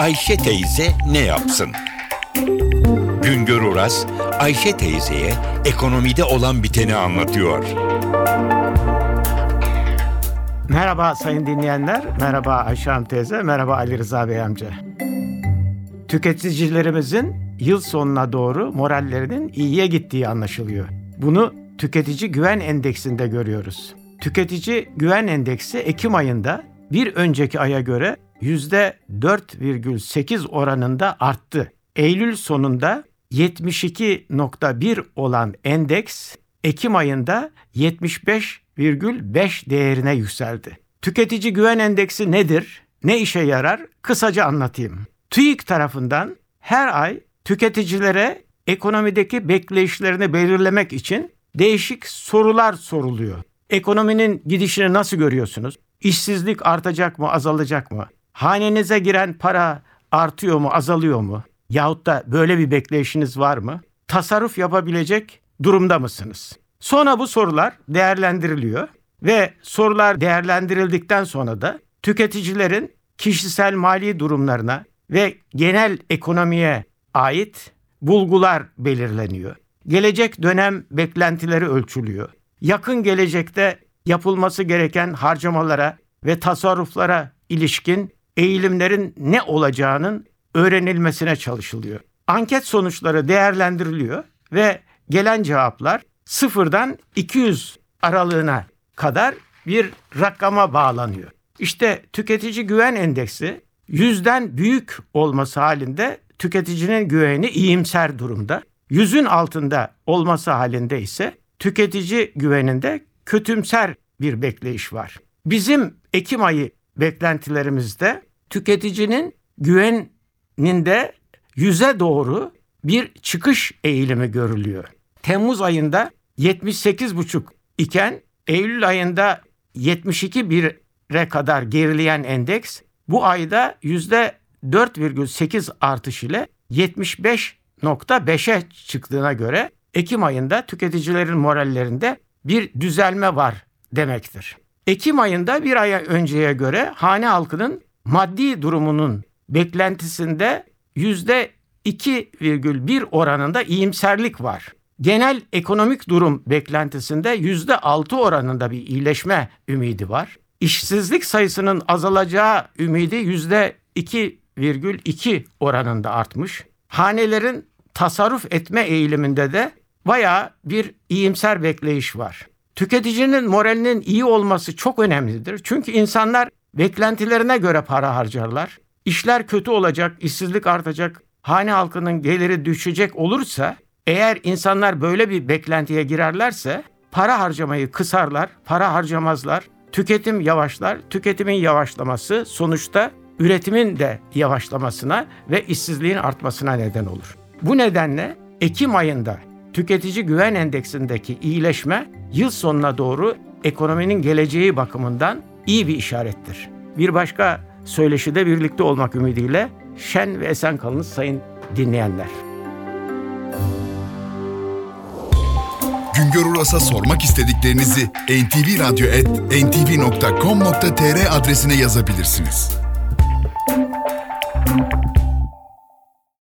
Ayşe teyze ne yapsın? Güngör Oras, Ayşe teyzeye ekonomide olan biteni anlatıyor. Merhaba sayın dinleyenler, merhaba Ayşe Hanım teyze, merhaba Ali Rıza Bey amca. Tüketicilerimizin yıl sonuna doğru morallerinin iyiye gittiği anlaşılıyor. Bunu tüketici güven endeksinde görüyoruz. Tüketici güven endeksi Ekim ayında bir önceki aya göre %4,8 oranında arttı. Eylül sonunda 72.1 olan endeks Ekim ayında 75,5 değerine yükseldi. Tüketici güven endeksi nedir? Ne işe yarar? Kısaca anlatayım. TÜİK tarafından her ay tüketicilere ekonomideki bekleyişlerini belirlemek için değişik sorular soruluyor. Ekonominin gidişini nasıl görüyorsunuz? İşsizlik artacak mı, azalacak mı? Hanenize giren para artıyor mu, azalıyor mu? Yahut da böyle bir bekleyişiniz var mı? Tasarruf yapabilecek durumda mısınız? Sonra bu sorular değerlendiriliyor ve sorular değerlendirildikten sonra da tüketicilerin kişisel mali durumlarına ve genel ekonomiye ait bulgular belirleniyor. Gelecek dönem beklentileri ölçülüyor. Yakın gelecekte yapılması gereken harcamalara ve tasarruflara ilişkin eğilimlerin ne olacağının öğrenilmesine çalışılıyor. Anket sonuçları değerlendiriliyor ve gelen cevaplar sıfırdan 200 aralığına kadar bir rakama bağlanıyor. İşte tüketici güven endeksi yüzden büyük olması halinde tüketicinin güveni iyimser durumda. Yüzün altında olması halinde ise tüketici güveninde kötümser bir bekleyiş var. Bizim Ekim ayı beklentilerimizde tüketicinin güveninde yüze doğru bir çıkış eğilimi görülüyor. Temmuz ayında 78,5 iken Eylül ayında 72 bire kadar gerileyen endeks bu ayda %4,8 artış ile 75.5'e çıktığına göre Ekim ayında tüketicilerin morallerinde bir düzelme var demektir. Ekim ayında bir ay önceye göre hane halkının maddi durumunun beklentisinde %2,1 oranında iyimserlik var. Genel ekonomik durum beklentisinde %6 oranında bir iyileşme ümidi var. İşsizlik sayısının azalacağı ümidi %2,2 oranında artmış. Hanelerin tasarruf etme eğiliminde de bayağı bir iyimser bekleyiş var. Tüketicinin moralinin iyi olması çok önemlidir. Çünkü insanlar beklentilerine göre para harcarlar. İşler kötü olacak, işsizlik artacak, hane halkının geliri düşecek olursa eğer insanlar böyle bir beklentiye girerlerse para harcamayı kısarlar, para harcamazlar, tüketim yavaşlar. Tüketimin yavaşlaması sonuçta üretimin de yavaşlamasına ve işsizliğin artmasına neden olur. Bu nedenle Ekim ayında tüketici güven endeksindeki iyileşme yıl sonuna doğru ekonominin geleceği bakımından iyi bir işarettir. Bir başka söyleşide birlikte olmak ümidiyle şen ve esen kalınız sayın dinleyenler. Güngör Uras'a sormak istediklerinizi ntvradio.com.tr adresine yazabilirsiniz.